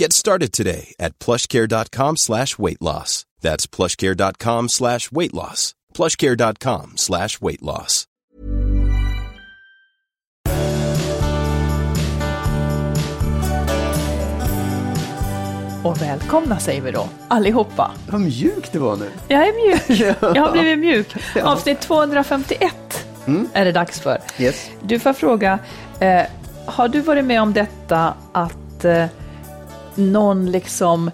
Get started today at plushcare.com slash weight loss. That's plushcare.com slash weight loss. plushcare.com slash weight loss. Och välkomna säger vi då, allihopa. Vad mjuk det var nu. Jag är mjuk. Jag har blivit mjuk. Avsnitt 251 är det dags för. Yes. Du får fråga, eh, har du varit med om detta att eh, någon liksom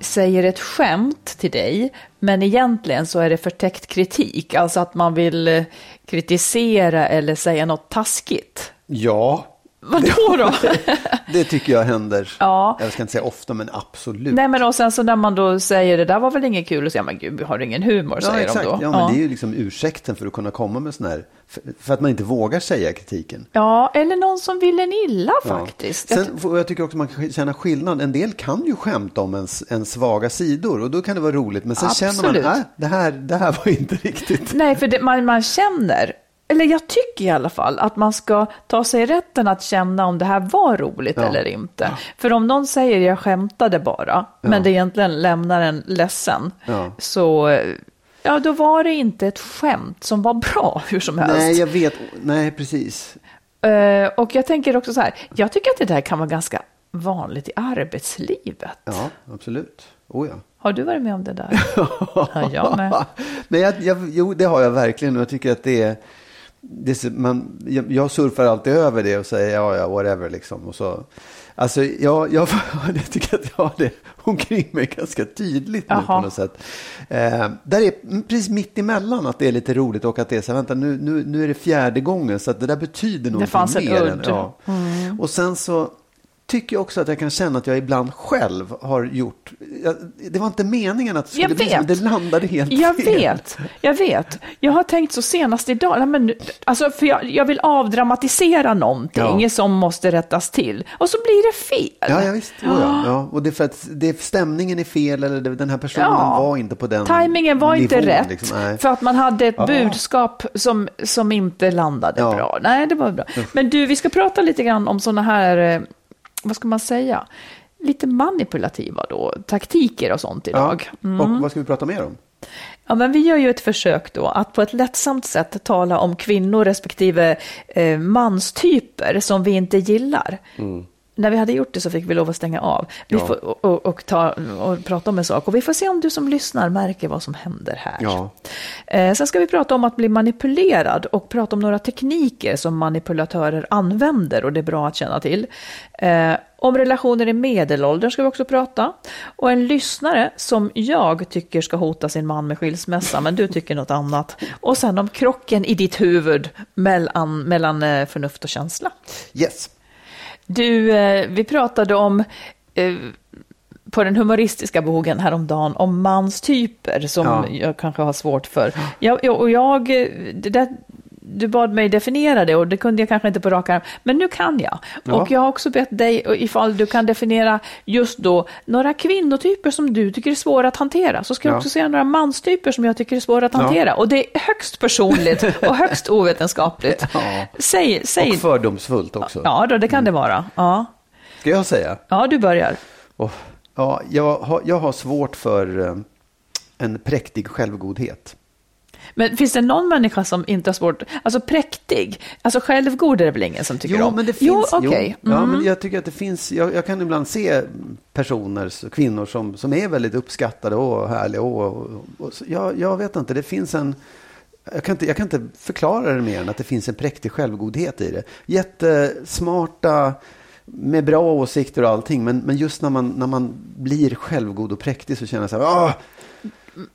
säger ett skämt till dig, men egentligen så är det förtäckt kritik, alltså att man vill eh, kritisera eller säga något taskigt? Ja, Vadå då? det tycker jag händer. Ja. Jag ska inte säga ofta, men absolut. Nej men och sen så när man då säger det där var väl inget kul, och säger man gud, har du ingen humor, ja, säger exakt. de då. Ja, men det är ju liksom ursäkten för att kunna komma med sån här, för, att man inte vågar säga kritiken. Ja, eller någon som vill en illa faktiskt. Jag Sen, jag tycker också man kan känna skillnad. En del kan ju skämta om ens, ens svaga sidor och då kan det vara roligt. Men sen känner Absolut. man, äh, det, här, det här var inte riktigt. Nej, för det, man, man känner, eller jag tycker i alla fall, att man ska ta sig rätten att känna om det här var roligt Ja. eller inte. För om någon säger jag skämtade bara, men det egentligen lämnar en ledsen, Ja. så ja, då var det inte ett skämt som var bra hur som helst. Nej, jag vet. Nej, precis. Eh, och jag tänker också så här, jag tycker att det där kan vara ganska vanligt i arbetslivet. Ja, absolut. Oh, ja. Har du varit med om det där? ja, jag med. Men jag, jag, jo, det har jag verkligen. Och jag tycker att det är... Det man, jag, jag surfar alltid över det och säger ja, ja, whatever liksom. Och så, alltså, jag, jag, jag tycker att jag har det omkring mig ganska tydligt nu på Jaha. något sätt. Eh, där är precis mitt emellan att det är lite roligt och att det är så här, vänta, nu, nu, nu är det fjärde gången så att det där betyder någonting fanns en mer. udd. Ja. Och sen så tycker jag också att jag kan känna att jag ibland själv har gjort, jag, det var inte meningen att det skulle bli men det landade helt Jag fel. vet, jag vet. Jag har tänkt så senast idag, nej, men, alltså, för jag, jag vill avdramatisera någonting Ja. som måste rättas till. Och så blir det fel. Ja, ja visst. Oh, ja. Ja. Och det är för att det, stämningen är fel eller den här personen Ja. var inte på den Timingen var inte nivån, rätt. liksom. För att man hade ett budskap som, som inte landade bra. Nej, det var bra. Men du, vi ska prata lite grann om sådana här, eh, vad ska man säga, lite manipulativa då, taktiker och sånt idag. Mm. Och vad ska vi prata mer om? Ja, men vi gör ju ett försök då att på ett lättsamt sätt tala om kvinnor respektive eh, manstyper som vi inte gillar. När vi hade gjort det så fick vi lov att stänga av vi Ja. får, och, och, och, ta, och prata om en sak. Och vi får se om du som lyssnar märker vad som händer här. Ja. Eh, sen ska vi prata om att bli manipulerad och prata om några tekniker som manipulatörer använder och det är bra att känna till. Eh, om relationer i medelåldern ska vi också prata. Och en lyssnare som jag tycker ska hota sin man med skilsmässa, men du tycker något annat. Och sen om krocken i ditt huvud mellan, mellan eh, förnuft och känsla. Yes. Du, eh, vi pratade om eh, på den humoristiska bogen häromdagen om manstyper som Ja. jag kanske har svårt för. Jag, och jag, eh, det, där, du bad mig definiera det och det kunde jag kanske inte på rak arm, men nu kan jag. Ja. Och jag har också bett dig ifall du kan definiera just då några kvinnotyper som du tycker är svåra att hantera. Så ska jag Ja. också säga några manstyper som jag tycker är svåra att Ja. hantera. Och det är högst personligt och högst ovetenskapligt. Ja. Säg, säg. Och fördomsfullt också. Ja, då, det kan det vara. Ja. Ska jag säga? ja, du börjar. Oh, ja, jag, har, jag har svårt för eh, en präktig självgodhet. Men finns det någon människa som inte har svårt, alltså präktig, alltså självgod är det väl ingen som tycker Jo, om? men det finns. Jo, okej. Jo, ja, Mm. men jag tycker att det finns. Jag, jag kan ibland se personer, kvinnor som, som är väldigt uppskattade och härliga. Och, och, och, jag, jag vet inte, det finns en. Jag kan, inte, jag kan inte förklara det mer än att det finns en präktig självgodhet i det. Jättesmarta, med bra åsikter och allting. Men, men just när man, när man blir självgod och präktig så känner jag så här.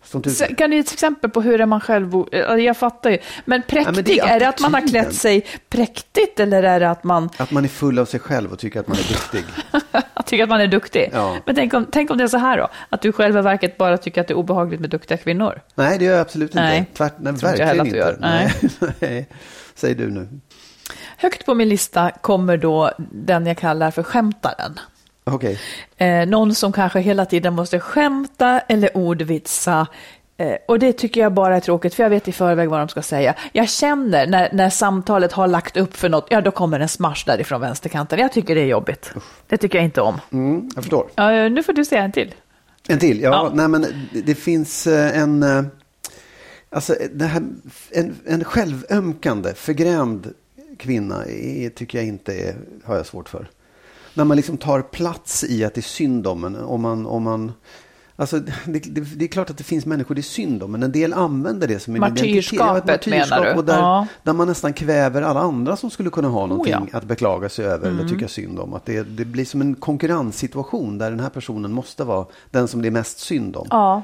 Så Kan du ge ett exempel på hur är man själv... Jag fattar ju. Men präktig, men det är är, det att man har klätt sig präktigt eller är det att man att man är full av sig själv och tycker att man är duktig. tycker att man är duktig? Ja. Men tänk om, tänk om det är så här då, att du själva verket bara tycker att det är obehagligt med duktiga kvinnor. Nej, det gör jag absolut inte. Nej. Tvärt, nej, jag verkligen inte. gör. Nej. nej. Säg du nu. Högt på min lista kommer då den jag kallar för skämtaren. Okej. Eh, någon som kanske hela tiden måste skämta eller ordvitsa. Eh, och det tycker jag bara är tråkigt, för jag vet i förväg vad de ska säga. Jag känner när, när samtalet har lagt upp för något, ja då kommer en smash därifrån vänsterkanten. Jag tycker det är jobbigt. Det tycker jag inte om. Mm, jag förstår. Eh, nu får du säga en till. En till. Ja, Ja. Nej, men det- det finns eh, en... eh, Alltså, det här, en, en självömkande, förgrämd kvinna är, tycker jag inte är, har jag svårt för. När man liksom tar plats i att det är synd om en. Om man, om man, alltså, det, det, det är klart att det finns människor det är synd om, men en del använder det som en Martyrskapet, identitet. Ja, ett menar du? Och där, Ja. där man nästan kväver alla andra som skulle kunna ha någonting ja. Mm. att beklaga sig över eller tycka synd om. Att det, det blir som en konkurrenssituation där den här personen måste vara den som det är mest synd om. Ja,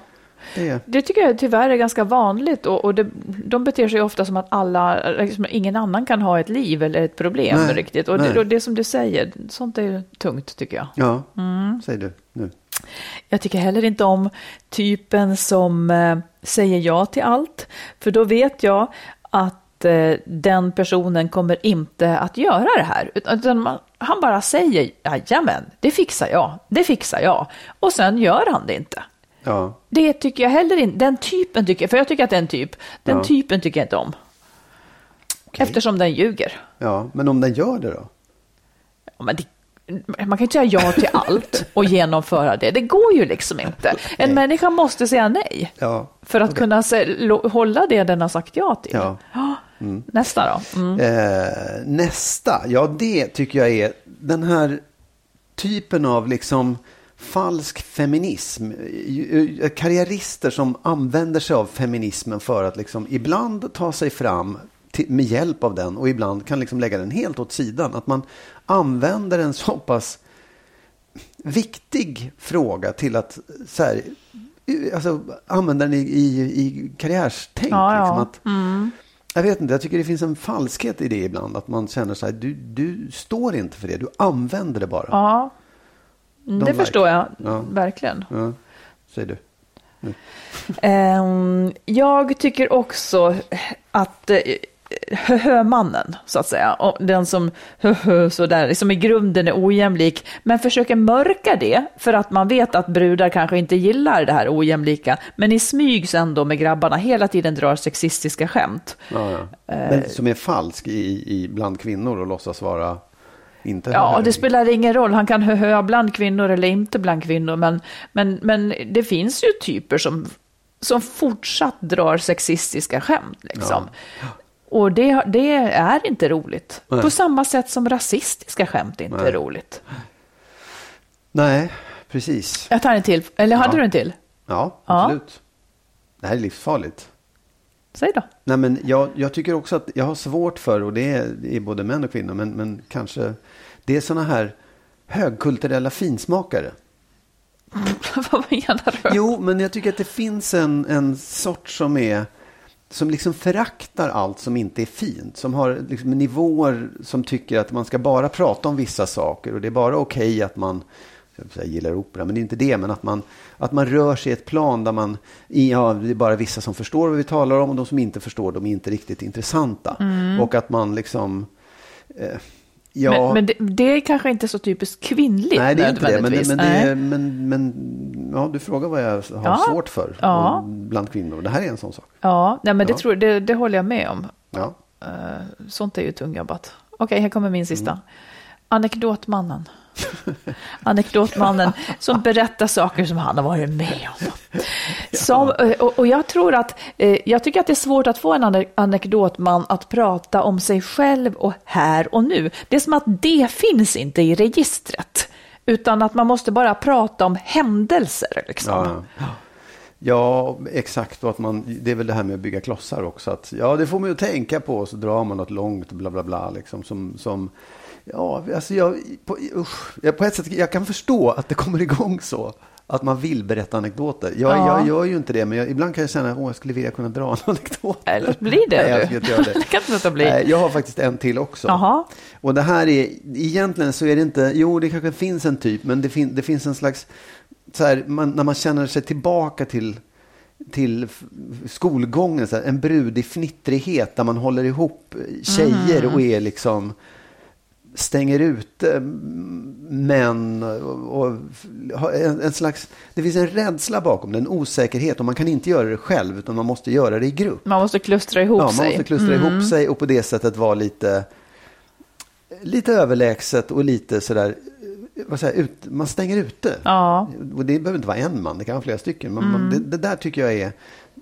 Det, det tycker jag tyvärr är ganska vanligt och, och det, de beter sig ofta som att alla, liksom, ingen annan kan ha ett liv eller ett problem Nej, riktigt. Och det, och det som du säger, sånt är tungt tycker jag. ja, Mm. säg du nu. Jag tycker heller inte om typen som eh, säger ja till allt, för då vet jag att eh, den personen kommer inte att göra det här. Utan man, han bara säger, jajamän, det fixar jag, det fixar jag. Och sen gör han det inte. Ja, Det tycker jag heller inte, den typen tycker jag, för jag tycker att det är en typ, den Ja. typen tycker jag inte om. okej. Eftersom den ljuger. ja, men om den gör det då? Ja, men det, man kan inte säga ja till allt och genomföra det. Det går ju liksom inte. En människa måste säga nej. Ja, För att kunna se, hålla det den har sagt ja till. ja. Nästa då. Mm. Eh, nästa, ja det tycker jag är den här typen av liksom falsk feminism. Eh, Karriärister som använder sig av feminismen för att liksom ibland ta sig fram till, med hjälp av den och ibland kan liksom lägga den helt åt sidan. Att man använder en så pass viktig fråga till att så här, eh, alltså, använda den i, i, i karriärstänk. Ja, ja. Liksom, att, Jag vet inte, jag tycker det finns en falskhet i det ibland. Att man känner så här, du, du står inte för det, du använder det bara. Ja, Mm, det like. förstår jag Ja. verkligen. Ja, säger du. Ehm, jag tycker också att eh, hö-hö-mannen, så att säga, och den som hö-hö sådär, som i grunden är ojämlik, men försöker mörka det för att man vet att brudar kanske inte gillar det här ojämlika, men i smyg sen då med grabbarna hela tiden drar sexistiska skämt. Ja, ja. Eh. Men som är falsk i, i bland kvinnor och låtsas vara inte Ja, det spelar ingen roll. Han kan hö bland kvinnor eller inte bland kvinnor. Men, men, men det finns ju typer som, som fortsatt drar sexistiska skämt. Liksom. Och det, det är inte roligt. Nej. På samma sätt som rasistiska skämt inte Nej. är roligt. Nej, precis. Jag tar en till. Eller hade Ja. du en till? Ja, Ja. absolut. Det här är livsfarligt. Säg då. Nej, men jag, jag tycker också att jag har svårt för, och det är, det är både män och kvinnor, men, men kanske det är sådana här högkulturella finsmakare. Vad menar du? Jo, men jag tycker att det finns en, en sort som är som liksom föraktar allt som inte är fint. Som har liksom nivåer som tycker att man ska bara prata om vissa saker. Och det är bara okej att man jag gillar opera, men det är inte det. Men att man, att man rör sig i ett plan där man, ja, det är bara vissa som förstår vad vi talar om och de som inte förstår, de är inte riktigt intressanta. Mm. Och att man liksom, eh, ja. Men, men det, det är kanske inte så typiskt kvinnligt Nej, det är inte det. Men, men, det är, men, men ja, du frågar vad jag har Ja. svårt för Ja. bland kvinnor. Det här är en sån sak. Ja, nej, men det, Ja. tror, det, det håller jag med om. Ja. Eh, Sånt är ju tungjobbat. Okej, här kommer min sista. Mm. Anekdotmannen. Anekdotmannen som berättar saker som han har varit med om. Som, eh, och, och jag tror att, eh, jag tycker att det är svårt att få en ane- anekdotman att prata om sig själv och här och nu. Det är som att det finns inte i registret. Utan att man måste bara prata om händelser. Liksom. Ja, ja. exakt. Och att man, det är väl det här med att bygga klossar också. Att, ja, det får man ju tänka på. Och så drar man något långt bla bla bla. Liksom, som, som, ja, alltså jag, på, usch, jag, på ett sätt, jag kan förstå att det kommer igång så. Att man vill berätta anekdoter. Jag, Ja. jag gör ju inte det, men jag, ibland kan jag känna att jag skulle vilja kunna dra en anekdot. Eller blir det Nej, jag ska inte göra det. kan inte bli. Nej, jag har faktiskt en till också. Jaha. Och det här är, egentligen så är det inte, jo det kanske finns en typ, men det, fin, det finns en slags, så här, man, när man känner sig tillbaka till, till skolgången, så här, en brudig fnittrighet där man håller ihop tjejer och är liksom, stänger ute mm, män och, och en, en slags, det finns en rädsla bakom det, en osäkerhet och man kan inte göra det själv utan man måste göra det i grupp. Man måste klustra ihop Ja, man sig. måste klustra ihop sig och på det sättet vara lite, lite överlägset och lite sådär, säger, ut, man stänger ute. Ja. Och det behöver inte vara en man, det kan vara flera stycken. Men man, det, det där tycker jag är,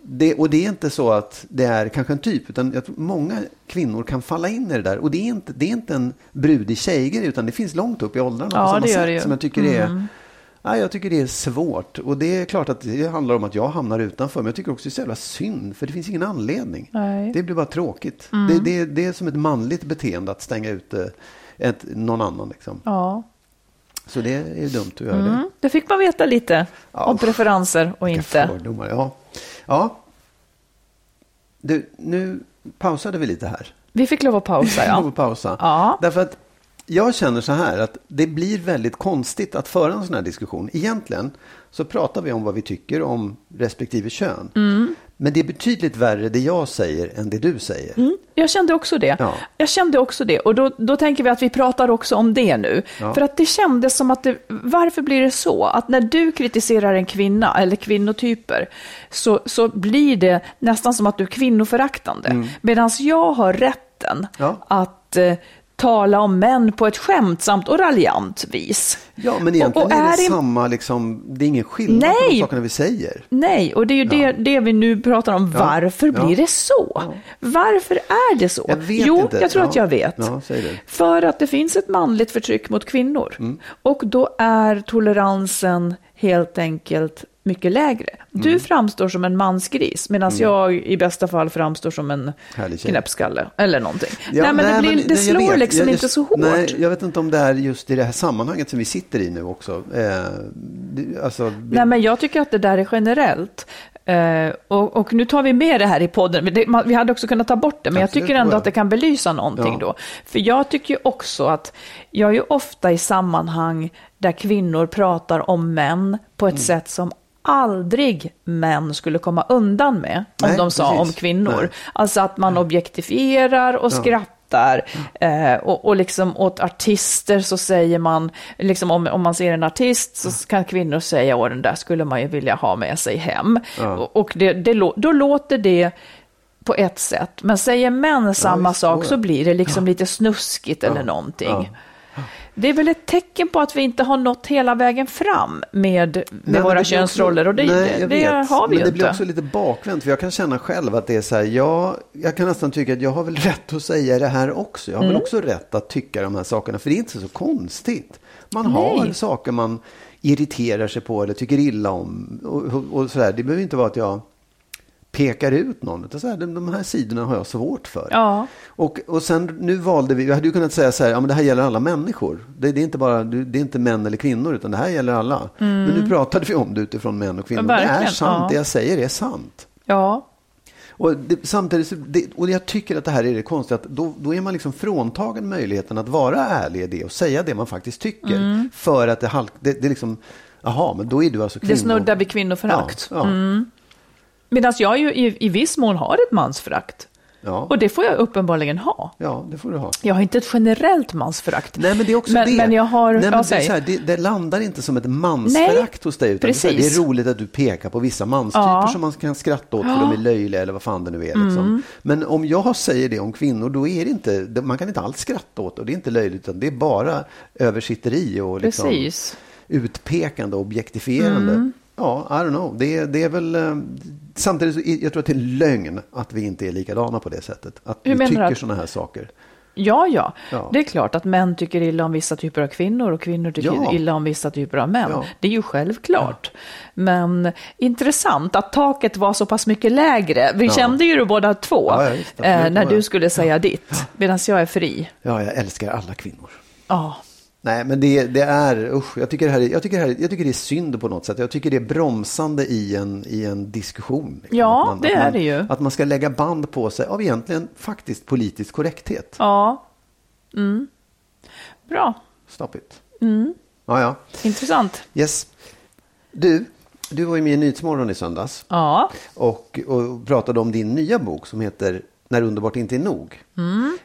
det, och det är inte så att det är kanske en typ, utan jag tror många kvinnor kan falla in i det där. Och det är inte, det är inte en brudig tjejgrej, utan det finns långt upp i åldrarna Ja, på samma det sätt det som jag tycker det är. Ja, jag tycker det är svårt. Och det är klart att det handlar om att jag hamnar utanför. Men jag tycker också det är så jävla synd. För det finns ingen anledning. Nej. Det blir bara tråkigt. Det, det, det är som ett manligt beteende att stänga ute ett, någon annan. Liksom. Ja. Så det är dumt att göra det. Mm. Det fick man veta lite Ja, om preferenser och inte. fördomar. Ja. Ja. Du, nu pausade vi lite här. Vi fick lov att pausa, Vi får ja. pausa. Ja. Därför att jag känner så här att det blir väldigt konstigt att föra en sån här diskussion. Egentligen så pratar vi om vad vi tycker om respektive kön. Mm. Men det är betydligt värre det jag säger än det du säger. Mm, jag kände också det. Ja. Jag kände också det. Och då, då tänker vi att vi pratar också om det nu. Ja. För att det kändes som att det, varför blir det så? Att när du kritiserar en kvinna eller kvinnotyper så, så blir det nästan som att du är kvinnoföraktande. Medan jag har rätten Mm. Ja. att eh, tala om män på ett skämtsamt och raljant vis. Ja, men egentligen Och- och är det är det- samma, liksom, det är ingen skillnad på Nej. de sakerna vi säger. Nej, och det är ju det, det vi nu pratar om. Ja. Varför Ja. blir det så? Varför är det så? Jag vet jo, inte. jag tror Ja. att jag vet. Ja. För att det finns ett manligt förtryck mot kvinnor. Mm. Och då är toleransen helt enkelt mycket lägre. Mm. Du framstår som en mansgris, medan jag i bästa fall framstår som en knäppskalle eller någonting. Ja, nej, men det, blir, men- det nej, jag slår vet. liksom Jag- inte så hårt. Nej, jag vet inte om det är just i det här sammanhanget som vi sitter i nu också. Eh, alltså, Nej, men jag tycker att det där är generellt. Eh, och, och nu tar vi med det här i podden. Det, man, vi hade också kunnat ta bort det, men Absolut, jag tycker ändå ja. att det kan belysa någonting Ja. då. För jag tycker ju också att jag är ju ofta i sammanhang där kvinnor pratar om män på Mm. ett sätt som aldrig män skulle komma undan med om Nej, de sa precis. om kvinnor. Nej. Alltså att man objektifierar och skrattar. Eh, och, och liksom åt artister så säger man, liksom om, om man ser en artist så kan kvinnor säga, åh den där skulle man ju vilja ha med sig hem. Och, och det, det, då låter det på ett sätt. Men säger män samma visst, sak så ja. blir det liksom lite snuskigt eller någonting. Det är väl ett tecken på att vi inte har nått hela vägen fram med, med Nej, våra könsroller. och det, nej, det, det har vi Men ju det inte. blir också lite bakvänt. För jag kan känna själv att det är så här. Jag, jag kan nästan tycka att jag har väl rätt att säga det här också. Jag har Mm. väl också rätt att tycka de här sakerna. För det är inte så konstigt. Man har Nej. saker man irriterar sig på eller tycker illa om. Och, och, och så där. Det behöver inte vara att jag pekar ut någon. Utan så här, de, de här sidorna har jag svårt för. Ja. Och, och sen nu valde vi, vi hade ju kunnat säga så här, ja men det här gäller alla människor. Det, det är inte bara, det är inte män eller kvinnor, utan det här gäller alla. Men nu pratade vi om det utifrån män och kvinnor. Mm. Ja, det är sant, ja. det jag säger är sant. Ja, Och det, samtidigt, det, och jag tycker att det här är det konstiga, att då, då är man liksom fråntagen möjligheten att vara ärlig i det och säga det man faktiskt tycker. Mm. För att det, halk, det, det är liksom, jaha, men då är du alltså kvinno. Det snuddar vid kvinnoförakt. Ja, ja, Medan jag ju i, i viss mån har ett mansförakt. ja, Och det får jag uppenbarligen ha. ja, det får du ha. Jag har inte ett generellt mansförakt. Nej, men det är också men, det. Men jag har... Nej, ja, men det, är så här, det, det landar inte som ett mansförakt hos dig. Utan det, är här, det precis. är roligt att du pekar på vissa manstyper Ja. som man kan skratta åt för de är löjliga eller vad fan det nu är. Liksom. Mm. Men om jag säger det om kvinnor, då är det inte, man kan inte alls skratta åt. Och det är inte löjligt, utan det är bara översitteri och liksom Precis. utpekande och objektifierande. Mm. Ja, I don't know. Det, är- det är väl... eh, Samtidigt, så, jag tror att det är lögn att vi inte är likadana på det sättet. Att Hur vi tycker att- sådana här saker. Ja, ja, Ja. Det är klart att män tycker illa om vissa typer av kvinnor och kvinnor tycker Ja. illa om vissa typer av män. Ja. Det är ju självklart. Men intressant att taket var så pass mycket lägre. Vi kände ju det båda två absolut. eh, när du skulle säga ditt, medan jag är fri. Ja, jag älskar alla kvinnor. Ja, Nej, men det, det är, usch, jag tycker det, här är, jag, tycker det här, jag tycker det är synd på något sätt. Jag tycker det är bromsande i en, i en diskussion. liksom. Ja, att det är man, det ju. Att man ska lägga band på sig av egentligen faktiskt politisk korrekthet. ja. Mm. Bra, Stop it. Mm. Ja, ja. intressant. Yes. Du, du var ju med i Nyhetsmorgon i söndags Ja, och, och pratade om din nya bok som heter När underbart inte är nog.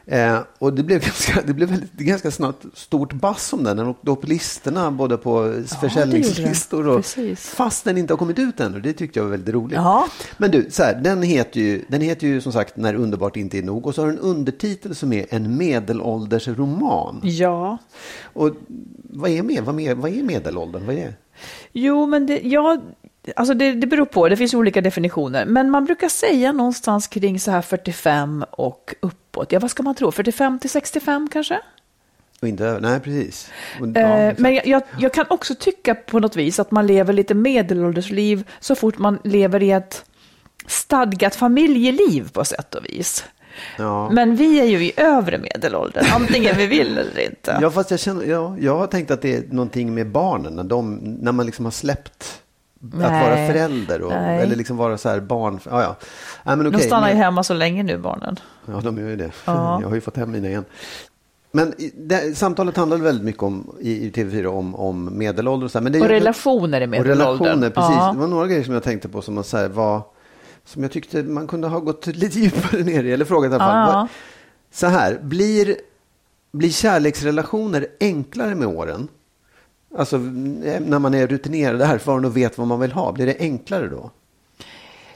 Eh, och det blev, ganska, det blev väldigt, ganska snart stort bass om den. Den åkte upp listorna både på försäljningslistor det. och Precis. fast den inte har kommit ut ännu. Det tyckte jag var väldigt roligt. Ja. Men du, så här, den, heter ju, den heter ju som sagt När underbart inte är nog och så har den en undertitel som är en medelålders roman. ja. Och vad är, med, vad, med, vad är medelåldern? Vad är det? Jo, men det, ja, alltså det, det beror på, det finns olika definitioner. Men man brukar säga någonstans kring så här 45 och uppåt. Ja, vad ska man tro? 45 till 65 kanske? Och inte, över- nej, precis. Och, ja, Eh, men jag, jag, jag kan också tycka på något vis att man lever lite medelåldersliv så fort man lever i ett stadgat familjeliv på sätt och vis. ja. Men vi är ju i övre medelåldern, antingen vi vill eller inte. Ja, fast jag, känner, ja, jag har tänkt att det är någonting med barnen, när, de, när man liksom har släppt att Nej. vara förälder och, Nej. eller liksom vara så här barn. Ja, ja. Nej, men De okej, stannar ju hemma så länge nu, barnen. Ja, de gör ju det. Ja. Jag har ju fått hem mina igen. Men det, samtalet handlade väldigt mycket om, i, i TV4 om, om medelålder och så här. Men det, Och relationer i Och medelåldern. relationer, precis. Ja. Det var några grejer som jag tänkte på som, man, så här, var, som jag tyckte man kunde ha gått lite djupare ner i, eller frågat i alla fall. Ja. Så här, blir, blir kärleksrelationer enklare med åren? Alltså eh, när man är rutinerad, erfaren och vet vad man vill ha, blir det enklare då?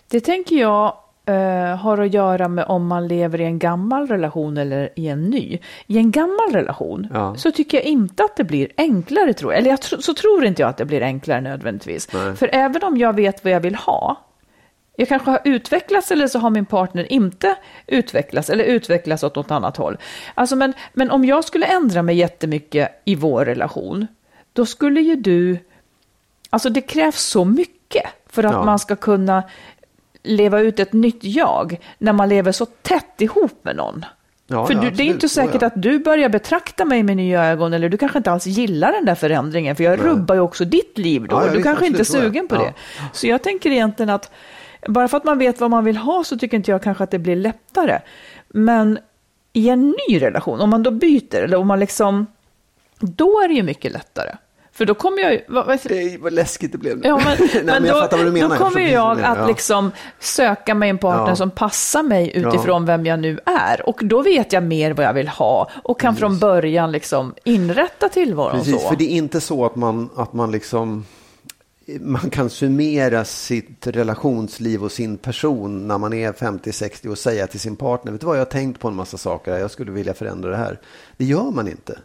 Det tänker jag eh, har att göra med om man lever i en gammal relation eller i en ny. I en gammal relation Ja. så tycker jag inte att det blir enklare, tror jag. Eller jag tro, så tror inte jag att det blir enklare nödvändigtvis. Nej. För även om jag vet vad jag vill ha, jag kanske har utvecklats eller så har min partner inte utvecklats eller utvecklats åt något annat håll. Alltså men, men om jag skulle ändra mig jättemycket i vår relation, då skulle ju du Alltså det krävs så mycket för att Ja. man ska kunna leva ut ett nytt jag när man lever så tätt ihop med någon. Ja, för ja, du, det är inte säkert att du börjar betrakta mig med nya ögon eller du kanske inte alls gillar den där förändringen för jag rubbar ju också ditt liv då. Du kanske inte är sugen på det. Så jag tänker egentligen att bara för att man vet vad man vill ha så tycker inte jag kanske att det blir lättare. Men i en ny relation, om man då byter eller om man liksom, då är det ju mycket lättare. För då kommer jag ju, vad, vad, vad läskigt det blev nu. Ja, men, Nej, men, jag då, då Jag kommer jag menar. att Ja. liksom söka mig en partner Ja. som passar mig utifrån vem jag nu är. Och då vet jag mer vad jag vill ha och kan från början liksom inrätta tillvaron Precis, så. för det är inte så att man, att man liksom man kan summera sitt relationsliv och sin person när man är 50-60 och säga till sin partner, vet du vad, jag har tänkt på en massa saker, jag skulle vilja förändra det här. Det gör man inte.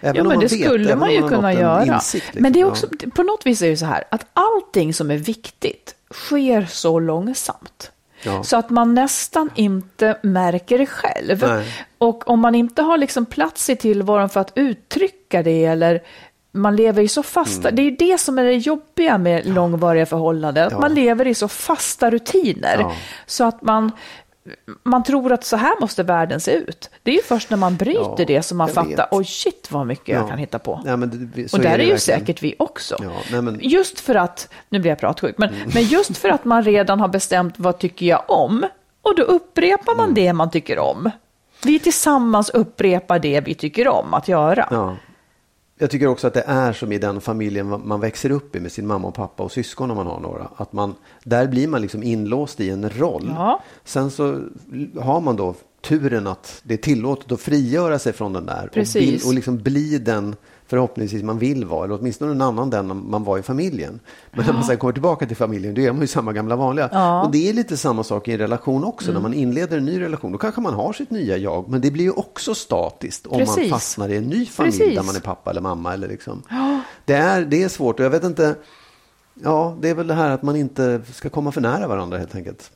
Även Ja, men man det vet, skulle man ju har kunna göra. insikt, liksom. Men det är Ja. också, på något vis är det så här att allting som är viktigt sker så långsamt. Ja. Så att man nästan inte märker det själv. Nej. Och om man inte har liksom plats i tillvaron för att uttrycka det eller man lever i så fasta, Mm. det är ju det som är det jobbiga med långvariga förhållanden, att Ja. man lever i så fasta rutiner. Ja. Så att man, man tror att så här måste världen se ut. Det är ju först när man bryter Ja, det som man fattar, oj shit vad mycket Ja. jag kan hitta på. Men det, Och där är, det ju säkert vi också. Ja, nej, men- Just för att, nu blir jag pratsjuk, men, Mm. men just för att man redan har bestämt vad tycker jag om, Och då upprepar man det man tycker om. Vi tillsammans upprepar det vi tycker om att göra. Ja. Jag tycker också att det är som i den familjen man växer upp i med sin mamma och pappa och syskon om man har några. Att man, där blir man liksom inlåst i en roll. Ja. Sen så har man då turen att det är tillåtet att frigöra sig från den där. Och, Precis. bli, och liksom bli den förhoppningsvis man vill vara. Eller åtminstone en annan den man var i familjen. Men när man sen kommer tillbaka till familjen då är man ju samma gamla vanliga. Ja. Och det är lite samma sak i en relation också. När man inleder en ny relation då kanske man har sitt nya jag. Men det blir ju också statiskt om man Precis. fastnar i en ny familj Precis. där man är pappa eller mamma. Eller liksom. det, är, det är svårt och jag vet inte. Ja, det är väl det här att man inte ska komma för nära varandra helt enkelt.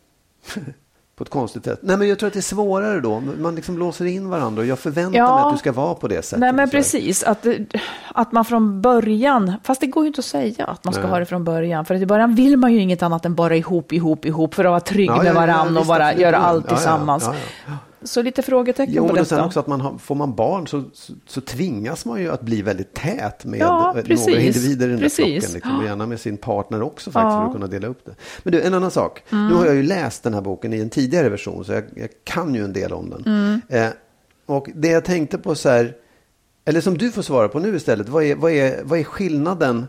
på ett konstigt sätt. Nej, men jag tror att det är svårare då. Man liksom låser in varandra och jag förväntar Ja. mig att du ska vara på det sättet. Nej men och precis, att, att man från början, fast det går ju inte att säga att man ska Nej. ha det från början, för att i början vill man ju inget annat än bara ihop, ihop, ihop, för att vara trygg Ja, ja, med ja, varandra och visst, bara göra Ja, allt ja, ja, tillsammans. Så lite frågetecken Jo, på men sen detta. också att man har, får man barn så, så, så tvingas man ju att bli väldigt tät med Ja, eh, precis. några individer i den där Precis. flocken. Liksom, och gärna med sin partner också faktiskt Ja. för att kunna dela upp det. Men du, en annan sak. Nu har jag ju läst den här boken i en tidigare version så jag, jag kan ju en del om den. Eh, och det jag tänkte på så här, eller som du får svara på nu istället. Vad är, vad är, vad är skillnaden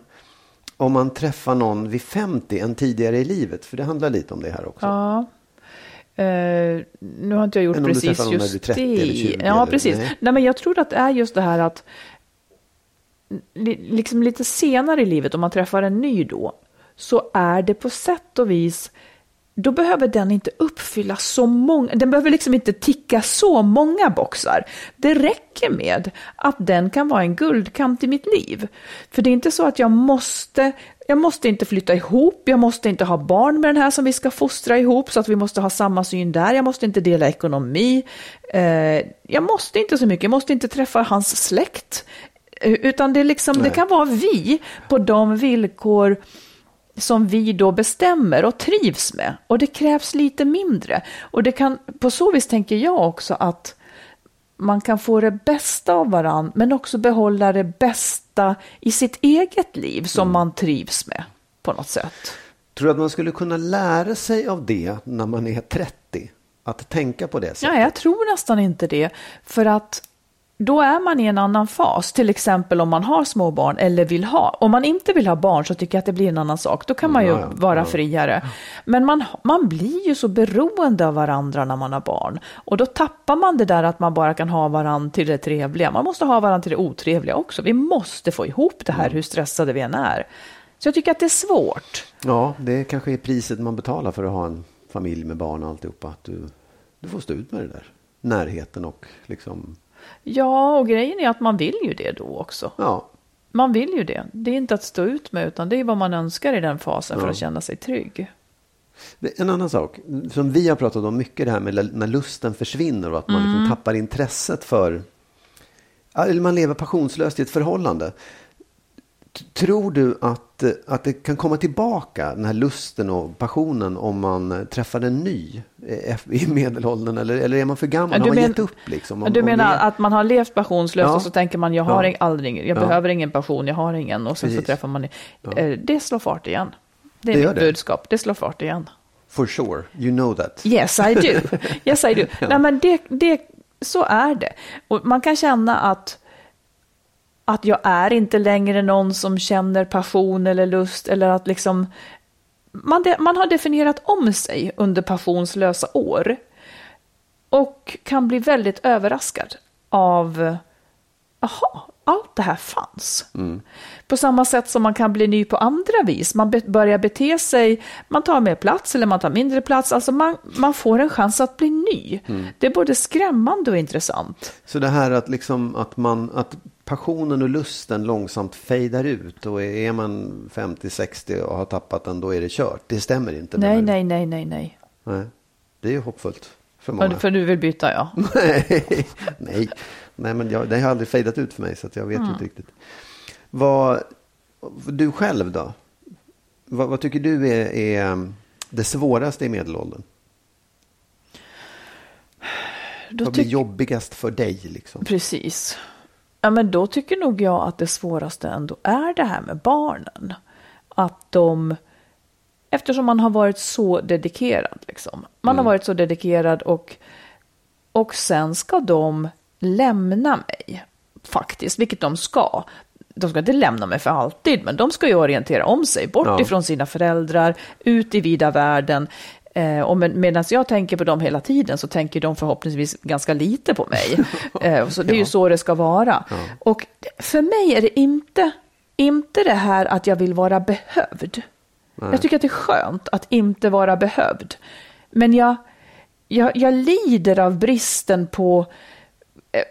om man träffar någon vid 50 än tidigare i livet? För det handlar lite om det här också. Ja. Eh, nu har inte jag gjort precis just du är 30 det. eller 20 ja, eller- precis. nej. Nej. men jag tror att det är just det här att li, liksom lite senare i livet, om man träffar en ny då, så är det på sätt och vis då behöver den inte uppfylla så många, den behöver liksom inte ticka så många boxar. Det räcker med att den kan vara en guldkant i mitt liv. För det är inte så att jag måste, jag måste inte flytta ihop, jag måste inte ha barn med den här som vi ska fostra ihop så att vi måste ha samma syn där, jag måste inte dela ekonomi, eh, jag måste inte så mycket, jag måste inte träffa hans släkt. Eh, Utan det, liksom, det kan vara vi på de villkor som vi då bestämmer och trivs med. Och det krävs lite mindre. Och det kan, på så vis tänker jag också att man kan få det bästa av varann, men också behålla det bästa i sitt eget liv som man trivs med på något sätt. Tror du att man skulle kunna lära sig av det när man är 30? Att tänka på det sättet? Ja, jag tror nästan inte det. För att då är man i en annan fas, till exempel om man har små barn eller vill ha. Om man inte vill ha barn så tycker jag att det blir en annan sak. Då kan man ju Ja, vara ja. friare. Men man, man blir ju så beroende av varandra när man har barn. Och då tappar man det där att man bara kan ha varandra till det trevliga. Man måste ha varandra till det otrevliga också. Vi måste få ihop det här hur stressade vi än är. Så jag tycker att det är svårt. Ja, det kanske är priset man betalar för att ha en familj med barn och alltihopa. Att du, du får stå ut med det där. Närheten och liksom, Ja, och grejen är att man vill ju det då också. ja. Man vill ju det. Det är inte att stå ut med, utan det är vad man önskar i den fasen för Ja. att känna sig trygg. En annan sak som vi har pratat om mycket det här med när lusten försvinner och att man Mm. liksom tappar intresset för, eller man lever passionslöst i ett förhållande. Tror du att, eh, att det kan komma tillbaka, den här lusten och passionen, om man träffar en ny eh, i medelåldern? Eller, eller är man för gammal? Ja, Har du man men- gett upp liksom? Du Om- om menar att man har levt passionslöst Ja. och så tänker man jag har Ja. aldrig, jag Ja. behöver ingen passion, jag har ingen och sen så Precis. träffar man. Eh, Det slår fart igen. Det är Det mitt det. budskap, det slår fart igen. For sure, you know that. Yes, I do. Yes, I do. Nej, men det, det, så är det. Och man kan känna att, att jag är inte längre någon som känner passion eller lust eller att liksom man, de, man har definierat om sig under passionslösa år och kan bli väldigt överraskad av jaha, allt det här fanns. På samma sätt som man kan bli ny på andra vis. Man be, börjar bete sig, man tar mer plats eller man tar mindre plats. Alltså man, man får en chans att bli ny. Det är både skrämmande och intressant. Så det här att, liksom, att, man, att passionen och lusten långsamt fejdar ut och är man 50-60 och har tappat den då är det kört. Det stämmer inte. Nej, nej, nej, nej, nej. nej. Det är ju hoppfullt för För, många. för du vill byta, ja. nej, nej. nej, men jag, det har aldrig fejdat ut för mig så att jag vet Mm. inte riktigt. Vad, du själv då? Vad, vad tycker du är, är det svåraste i medelåldern? Då vad blir jobbigast för dig? Liksom? Precis. Ja, men då tycker nog jag att det svåraste ändå är det här med barnen. Att de Eftersom man har varit så dedikerad. Liksom. Man har varit så dedikerad och, och sen ska de lämna mig. Faktiskt, vilket de ska. De ska inte lämna mig för alltid, men de ska ju orientera om sig bort Ja. ifrån sina föräldrar, ut i vida världen. Eh, och med, medan jag tänker på dem hela tiden så tänker de förhoppningsvis ganska lite på mig. Eh, så det är ju så det ska vara. Och för mig är det inte, inte det här att jag vill vara behövd. Jag tycker att det är skönt att inte vara behövd. Men jag, jag, jag lider av bristen på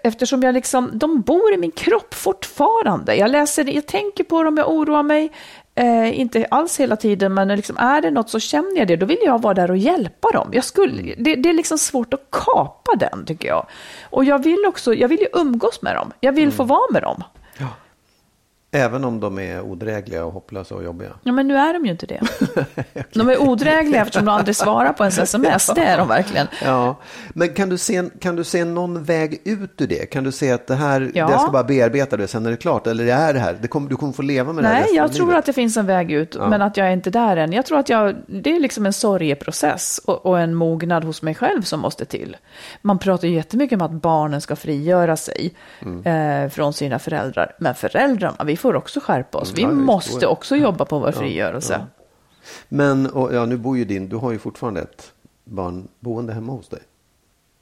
Eftersom jag liksom, de bor i min kropp fortfarande. Jag läser, jag tänker på dem, jag oroar mig. Eh, inte alls hela tiden, men liksom, är det något så känner jag det. Då vill jag vara där och hjälpa dem. Jag skulle, det, det är liksom svårt att kapa den, tycker jag. Och jag vill också, jag vill ju umgås med dem. Jag vill få vara med dem. Även om de är odrägliga och hopplösa och jobbiga. Ja, men nu är de ju inte det. De är odrägliga eftersom de aldrig svarar på ens sms. Det är de verkligen. Ja, men kan du, se, kan du se någon väg ut ur det? Kan du se att det här, Ja. jag ska bara bearbeta det, sen är det klart? Eller är det här, det kommer, du kommer få leva med det här Nej, jag tror livet? att det finns en väg ut, men att jag är inte där än. Jag tror att jag, det är liksom en sorgeprocess och, och en mognad hos mig själv som måste till. Man pratar ju jättemycket om att barnen ska frigöra sig Mm. eh, från sina föräldrar. Men föräldrarna, vi får också skärpa oss. Vi ja, måste också jobba på vår frigörelse. Men, och, ja, nu bor ju din, du har ju fortfarande ett barnboende hemma hos dig.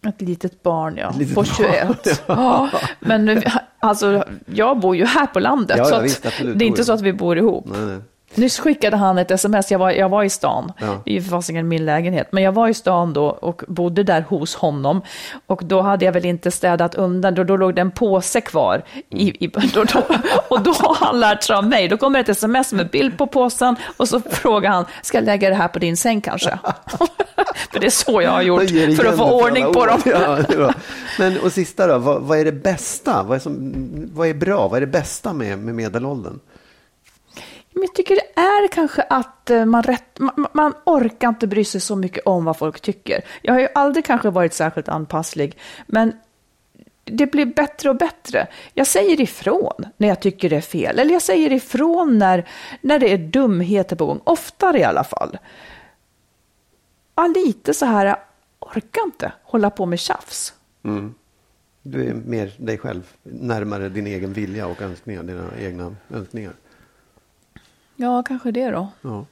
Ett litet barn, ja. litet på barn, 21. Ja. Men nu, alltså, jag bor ju här på landet. Ja, så ja, visst, det är inte så att vi bor ihop. Nej, nej. Nyss skickade han ett sms, jag var, jag var i stan, Ja. ju fasiken min lägenhet, men jag var i stan då och bodde där hos honom. Och då hade jag väl inte städat undan, då, då låg det en påse kvar. I, i, då, då, och då har han lärt sig av mig, då kommer ett sms med bild på påsen och så frågar han, ska jag lägga det här på din säng kanske? för det är så jag har gjort för att få ordning på dem. Ja. Men och sista då, vad, vad är det bästa? Vad är, som, vad är bra? Vad är det bästa med, med medelåldern? Men jag tycker det är kanske att eh, man, rätt, man, man orkar inte bry sig så mycket om vad folk tycker. Jag har ju aldrig kanske varit särskilt anpasslig, men det blir bättre och bättre. Jag säger ifrån när jag tycker det är fel, eller jag säger ifrån när, när det är dumheter på gång, oftare i alla fall. Ja, lite så här, jag orkar inte hålla på med tjafs. Mm. Du är mer dig själv, närmare din egen vilja och önskningar, dina egna önskningar. Ja, kanske det då. Ja,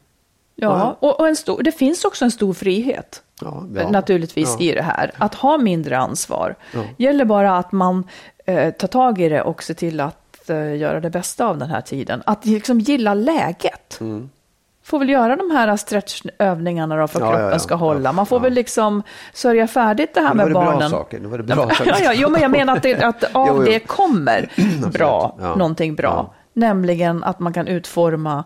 Ja, och, och en stor, det finns också en stor frihet. ja, ja. naturligtvis ja. i det här. Att ha mindre ansvar. Ja. gäller bara att man eh, tar tag i det och ser till att eh, göra det bästa av den här tiden. Att liksom gilla läget. Mm. Får väl göra de här stretchövningarna då för Ja, kroppen ja, ja. ska hålla. Man får väl liksom sörja färdigt det här med barnen. bra saker. Nu var det bra saker. Ja, ja, jo, men jag menar att, det, att av Jo, jo. det kommer bra, någonting bra. Nämligen att man kan utforma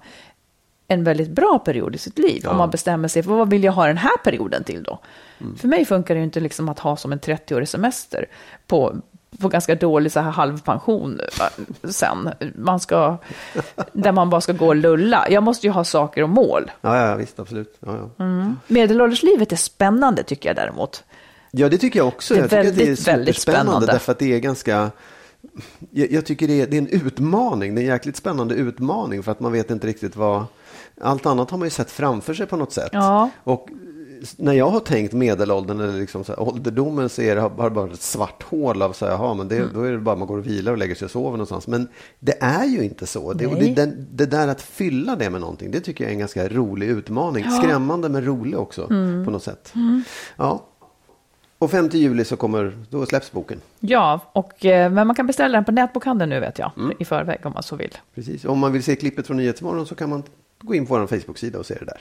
en väldigt bra period i sitt liv. Ja. Om man bestämmer sig för vad vill jag ha den här perioden till då? Mm. För mig funkar det ju inte liksom att ha som en 30-årig semester på, på ganska dålig så här halvpension eh, sen. Man ska, där man bara ska gå och lulla. Jag måste ju ha saker och mål. Ja, ja, visst, absolut. Ja, ja. Mm. Medelålderslivet är spännande tycker jag däremot. Ja, det tycker jag också. Det är jag tycker att det är superspännande spännande. därför att det är ganska... Jag, jag tycker det är, det är en utmaning, det är en jäkligt spännande utmaning för att man vet inte riktigt vad... Allt annat har man ju sett framför sig på något sätt. Ja. Och när jag har tänkt medelåldern eller liksom så här, ålderdomen så är det, har det bara ett svart hål av så här, men det, Mm. då är det bara man går och vilar och lägger sig och sover någonstans. Men det är ju inte så. Det, och det, den, det där att fylla det med någonting, det tycker jag är en ganska rolig utmaning. Skrämmande men rolig också Mm. på något sätt. Ja. Och 5 juli så kommer, då släpps boken. Ja, och, eh, men man kan beställa den på nätbokhandeln nu vet jag. Mm. I förväg om man så vill. Precis. Om man vill se klippet från Nyhetsmorgon så kan man gå in på vår Facebook-sida och se det där.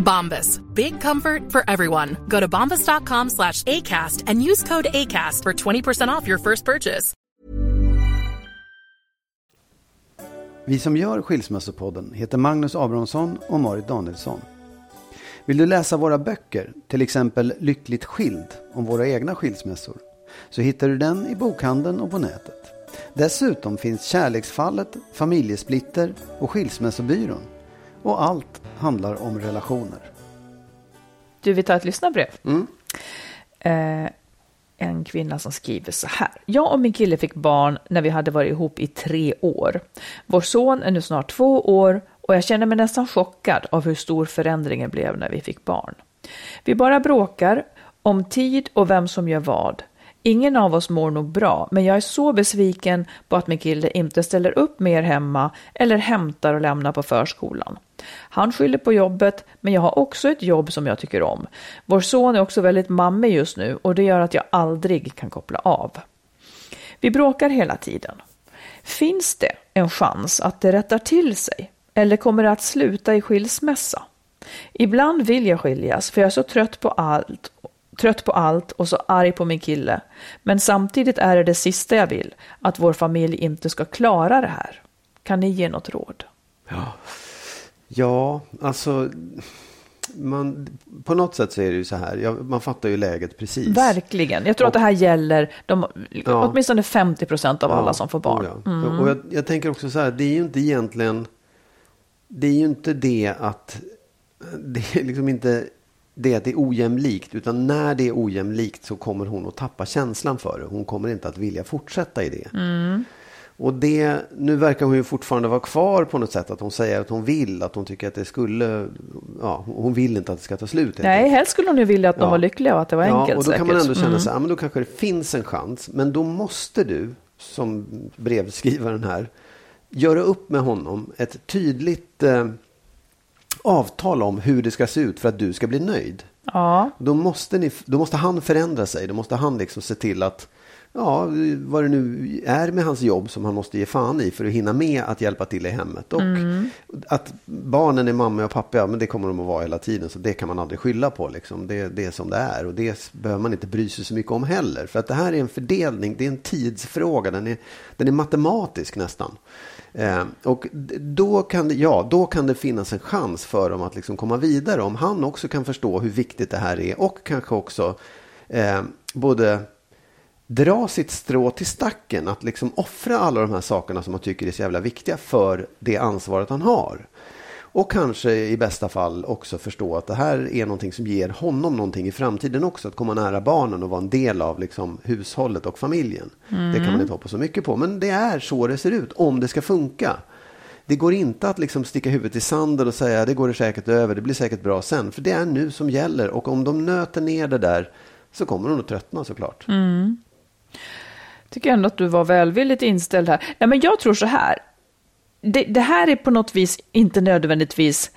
Bombas. Big comfort for everyone. Go to bombas.com slash ACAST and use code ACAST for 20% off your first purchase. Vi som gör Skilsmässopodden heter Magnus Abrahamsson och Marit Danielsson. Vill du läsa våra böcker, till exempel Lyckligt skild om våra egna skilsmässor, så hittar du den i bokhandeln och på nätet. Dessutom finns Kärleksfallet, Familjesplitter och Skilsmässobyrån. Och allt handlar om relationer. Du, vi tar ett lyssnarbrev. Mm. Eh, en kvinna som skriver så här. Jag och min kille fick barn när vi hade varit ihop i tre år. Vår son är nu snart två år och jag känner mig nästan chockad av hur stor förändringen blev när vi fick barn. Vi bara bråkar om tid och vem som gör vad. Ingen av oss mår nog bra, men jag är så besviken på att min kille inte ställer upp mer hemma eller hämtar och lämnar på förskolan. Han skyller på jobbet, men jag har också ett jobb som jag tycker om. Vår son är också väldigt mammig just nu och det gör att jag aldrig kan koppla av. Vi bråkar hela tiden. Finns det en chans att det rättar till sig? Eller kommer det att sluta i skilsmässa? Ibland vill jag skiljas för jag är så trött på allt trött på allt och så arg på min kille. Men samtidigt är det det sista jag vill, att vår familj inte ska klara det här. Kan ni ge något råd? Ja, ja alltså man, på något sätt så är det ju så här, ja, man fattar ju läget precis. Verkligen. Jag tror och, att det här gäller de, ja, åtminstone 50 procent av ja, alla som får barn. Ja. Mm. Och jag, jag, tänker också så här, det är ju inte egentligen, det är ju inte det att, det är liksom inte det att det är ojämlikt, utan när det är ojämlikt så kommer hon att tappa känslan för det. Hon kommer inte att vilja fortsätta i det. Mm. Och det, nu verkar hon ju fortfarande vara kvar på något sätt. Att hon säger att hon vill, att hon tycker att det skulle, ja, hon vill inte att det ska ta slut. Nej, helst skulle hon ju vilja att ja. de var lyckliga och att det var enkelt. Ja, och då säkert. kan man ändå känna mm. så här, men då kanske det finns en chans. Men då måste du, som brevskrivaren här, göra upp med honom ett tydligt eh, avtal om hur det ska se ut för att du ska bli nöjd. Ja. Då, måste ni, då måste han förändra sig. Då måste han liksom se till att, ja, vad det nu är med hans jobb som han måste ge fan i för att hinna med att hjälpa till i hemmet. Och mm. att barnen är mamma och pappa, ja, men det kommer de att vara hela tiden. Så det kan man aldrig skylla på. Liksom. Det, det är som det är. Och det behöver man inte bry sig så mycket om heller. För att det här är en fördelning, det är en tidsfråga. Den är, den är matematisk nästan. Eh, och då kan, det, ja, då kan det finnas en chans för dem att liksom komma vidare. Om han också kan förstå hur viktigt det här är och kanske också eh, både dra sitt strå till stacken. Att liksom offra alla de här sakerna som man tycker är så jävla viktiga för det ansvaret han har. Och kanske i bästa fall också förstå att det här är någonting som ger honom någonting i framtiden också. Att komma nära barnen och vara en del av liksom hushållet och familjen. Mm. Det kan man inte hoppas så mycket på. Men det är så det ser ut om det ska funka. Det går inte att liksom sticka huvudet i sanden och säga det går det säkert över, det blir säkert bra sen. För det är nu som gäller och om de nöter ner det där så kommer de att tröttna såklart. Mm. Tycker ändå att du var välvilligt inställd här. Nej, men jag tror så här det, det, här är på något vis inte nödvändigtvis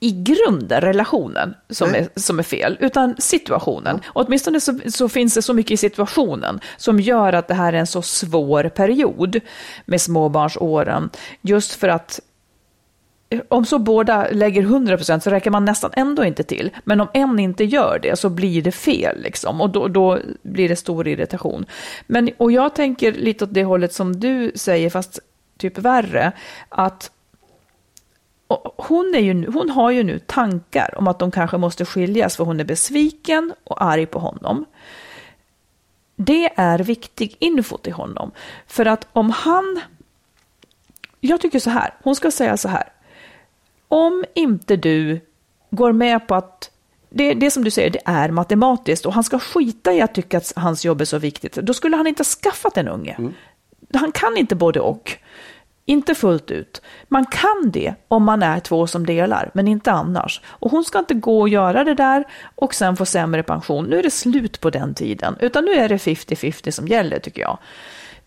i grunden relationen som, är, som är fel, utan situationen. Ja. Och åtminstone så, så finns det så mycket i situationen som gör att det här är en så svår period med småbarnsåren. Just för att om så båda lägger 100% så räcker man nästan ändå inte till. Men om en inte gör det så blir det fel liksom och då, då blir det stor irritation. Men, och jag tänker lite åt det hållet som du säger, fast typ värre, att hon, är ju, hon har ju nu tankar om att de kanske måste skiljas för hon är besviken och arg på honom. Det är viktig info till honom. För att om han... Jag tycker så här, hon ska säga så här. Om inte du går med på att det, det som du säger, det är matematiskt och han ska skita i att tycka att hans jobb är så viktigt. Då skulle han inte ha skaffat en unge. Mm. Han kan inte både och. Inte fullt ut. Man kan det om man är två som delar, men inte annars. Och hon ska inte gå och göra det där och sen få sämre pension. Nu är det slut på den tiden, utan nu är det 50-50 som gäller tycker jag.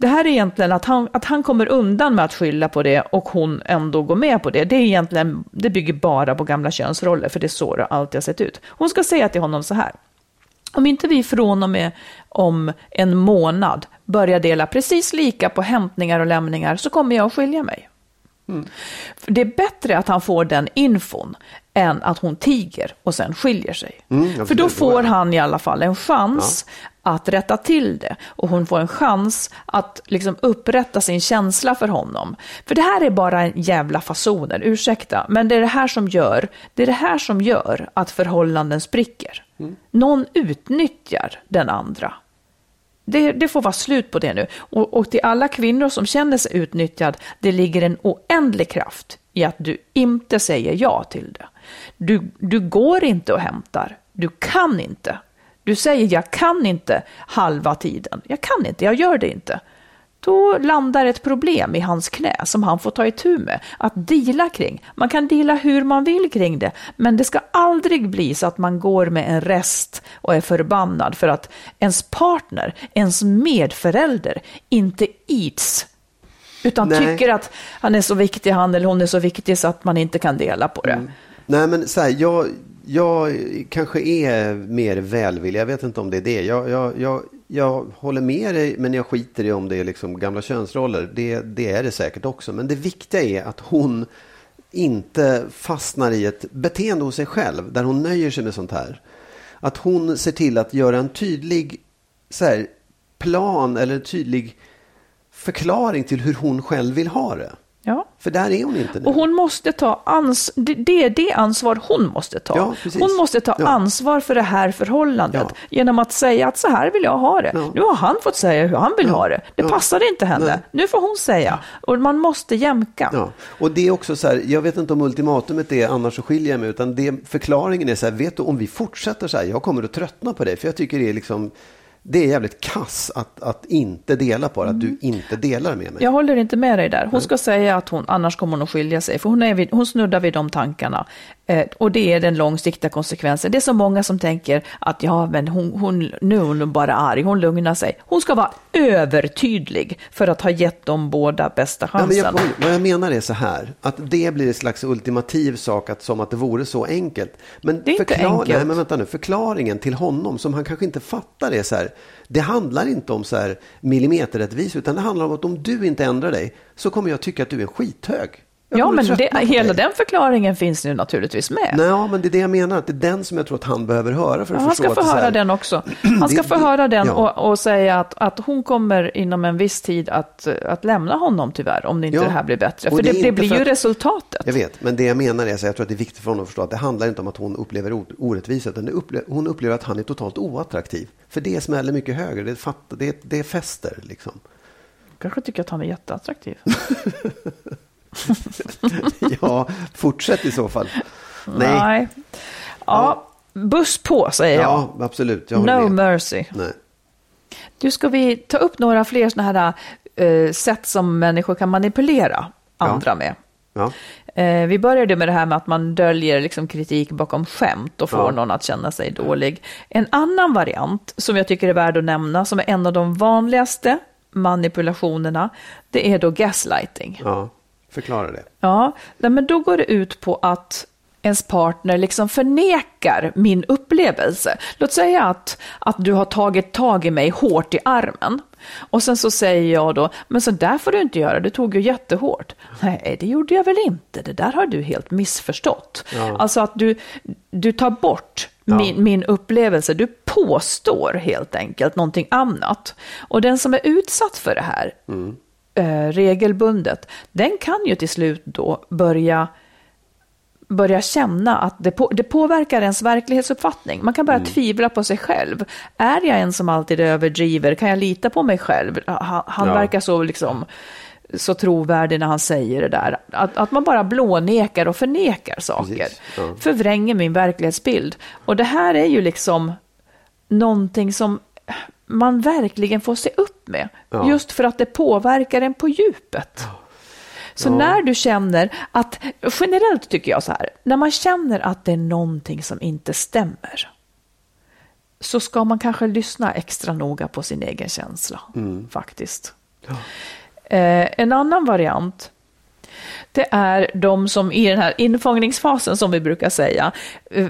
Det här är egentligen att han, att han kommer undan med att skylla på det och hon ändå går med på det. Det, är egentligen, det bygger bara på gamla könsroller, för det är så det alltid har sett ut. Hon ska säga till honom så här. Om inte vi från och med om en månad börjar dela precis lika på hämtningar och lämningar så kommer jag att skilja mig. Mm. Det är bättre att han får den infon än att hon tiger och sen skiljer sig. Mm, För då får han i alla fall en chans ja. Att rätta till det och hon får en chans att liksom upprätta sin känsla för honom. För det här är bara en jävla fasoner, ursäkta, men det är det här som gör, det är det här som gör att förhållanden spricker. Mm. Någon utnyttjar den andra. Det, det, får vara slut på det nu. Och, och till alla kvinnor som känner sig utnyttjad, det ligger en oändlig kraft i att du inte säger ja till det. Du, du går inte och hämtar. Du kan inte. Du säger jag kan inte halva tiden. Jag kan inte, jag gör det inte då landar ett problem i hans knä som han får ta itu med, att dela kring. Man kan dela hur man vill kring det, men det ska aldrig bli så att man går med en rest och är förbannad för att ens partner, ens medförälder, inte eats utan Nej. tycker att han är så viktig, han eller hon är så viktig så att man inte kan dela på det. Mm. Nej, men så här, jag, jag kanske är mer välvillig, jag vet inte om det är det. Jag, jag, jag, jag håller med dig, men jag skiter i om det är liksom gamla könsroller. Det, det är det säkert också. Men det viktiga är att hon inte fastnar i ett beteende hos sig själv, där hon nöjer sig med sånt här. Att hon ser till att göra en tydlig så här, plan eller en tydlig förklaring till hur hon själv vill ha det. Ja. För där är hon inte nu. Och hon måste ta ans det, det är det ansvar hon måste ta. Ja, hon måste ta ja. ansvar för det här förhållandet genom att säga att så här vill jag ha det. Nu har han fått säga hur han vill ha det. Det passade inte henne. Nej. Nu får hon säga. Och man måste jämka. Och det är också så här, jag vet inte om ultimatumet är annars så skiljer jag mig, utan det, förklaringen är så här, vet du om vi fortsätter så här, jag kommer att tröttna på det, för jag tycker det är liksom det är jävligt kass att, att inte dela på det, att du mm. inte delar med mig. Jag håller inte med dig där. Hon ska säga att hon, annars kommer hon att skilja sig, för hon, är vid, hon snuddar vid de tankarna. Eh, och det är den långsiktiga konsekvensen. Det är så många som tänker att ja, men hon, hon, nu är hon bara arg, hon lugnar sig. Hon ska vara övertydlig för att ha gett dem båda bästa chansen. Ja, jag, vad jag menar är så här, att det blir en slags ultimativ sak, att, som att det vore så enkelt. Men, det är inte enkelt. Nej, men vänta nu, förklaringen till honom som han kanske inte fattar är så här, det handlar inte om så här millimeterrättvis, utan det handlar om att om du inte ändrar dig så kommer jag tycka att du är en skithög. Ja, men det, hela den förklaringen finns nu naturligtvis med. Nej, men det är det jag menar. Det är den som jag tror att han behöver höra för att ja, förstå. Han ska få höra här... den också. Han ska få höra den ja. och, och, säga att, att hon kommer inom en viss tid att, att lämna honom tyvärr, om det inte ja. det här blir bättre. För det, det, det blir ju att... resultatet. Jag vet, men det jag menar är att jag tror att det är viktigt för honom att förstå att det handlar inte om att hon upplever orättvisa, utan upplever, hon upplever att han är totalt oattraktiv. För det smäller mycket högre, det, fatt, det, det fäster liksom. Kanske tycker att han är jätteattraktiv. ja, fortsätt i så fall. Nej. Nej. Ja, buss på säger jag. Ja, absolut. Jag no med. mercy. Nej. Du, ska vi ta upp några fler sådana här uh, sätt som människor kan manipulera andra ja. med? Ja. Uh, vi började med det här med att man döljer liksom kritik bakom skämt och får ja. någon att känna sig dålig. En annan variant som jag tycker är värd att nämna, som är en av de vanligaste manipulationerna, det är då gaslighting. Ja. Förklara det. Ja, men då går det ut på att ens partner liksom förnekar min upplevelse. Låt säga att, att du har tagit tag i mig hårt i armen. Och sen så säger jag då, men så där får du inte göra, du tog ju jättehårt. Nej, det gjorde jag väl inte, det där har du helt missförstått. Ja. Alltså att du, du tar bort ja. min, min upplevelse, du påstår helt enkelt någonting annat. Och den som är utsatt för det här, mm eh, regelbundet, den kan ju till slut då börja börja känna att det, på, det påverkar ens verklighetsuppfattning. Man kan börja mm. tvivla på sig själv. Är jag en som alltid överdriver? Kan jag lita på mig själv? Han, han ja. verkar så liksom så trovärdig när han säger det där. Att, att man bara blånekar och förnekar saker. Ja. Förvränger min verklighetsbild. Och det här är ju liksom någonting som man verkligen får se upp med. Ja. Just för att det påverkar en på djupet. Så när du känner att, generellt tycker jag så här, när man känner att det är någonting som inte stämmer, så ska man kanske lyssna extra noga på sin egen känsla, faktiskt. Eh, en annan variant, det är de som i den här infångningsfasen, som vi brukar säga, eh,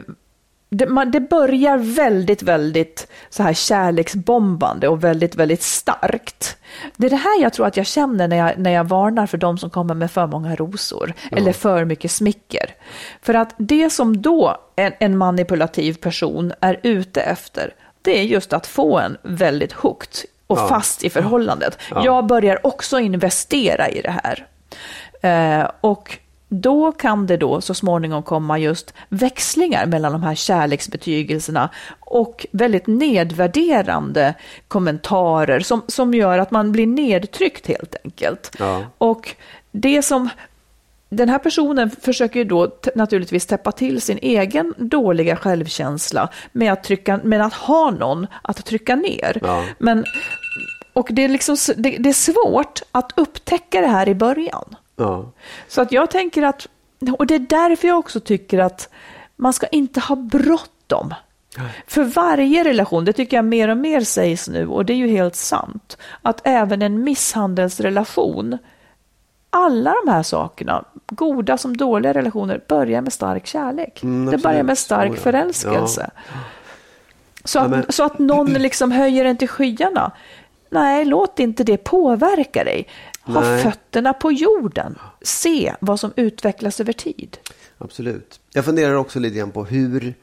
det, man, det börjar väldigt, väldigt så här kärleksbombande och väldigt, väldigt starkt. Det är det här jag tror att jag känner när jag, när jag varnar för de som kommer med för många rosor eller för mycket smicker. För att det som då en, en manipulativ person är ute efter, det är just att få en väldigt hooked och fast i förhållandet. Jag börjar också investera i det här. Eh, och då kan det då så småningom komma just växlingar mellan de här kärleksbetygelserna och väldigt nedvärderande kommentarer som, som gör att man blir nedtryckt helt enkelt. Ja. Och det som den här personen försöker ju då naturligtvis täppa till sin egen dåliga självkänsla med att, trycka, med att ha någon att trycka ner. Ja. Men, och det är, liksom, det, det är svårt att upptäcka det här i början. Ja. Så att jag tänker att, och det är därför jag också tycker att man ska inte ha bråttom. För varje relation, det tycker jag mer och mer sägs nu, och det är ju helt sant, att även en misshandelsrelation, alla de här sakerna, goda som dåliga relationer, börjar med stark kärlek. Mm, det börjar med stark Oh ja. förälskelse. Så, att, Ja, men- så att någon liksom höjer en till skyarna. Nej, låt inte det påverka dig. Ha Nej. fötterna på jorden. Se vad som utvecklas över tid. Absolut. Jag funderar också lite grann på hur,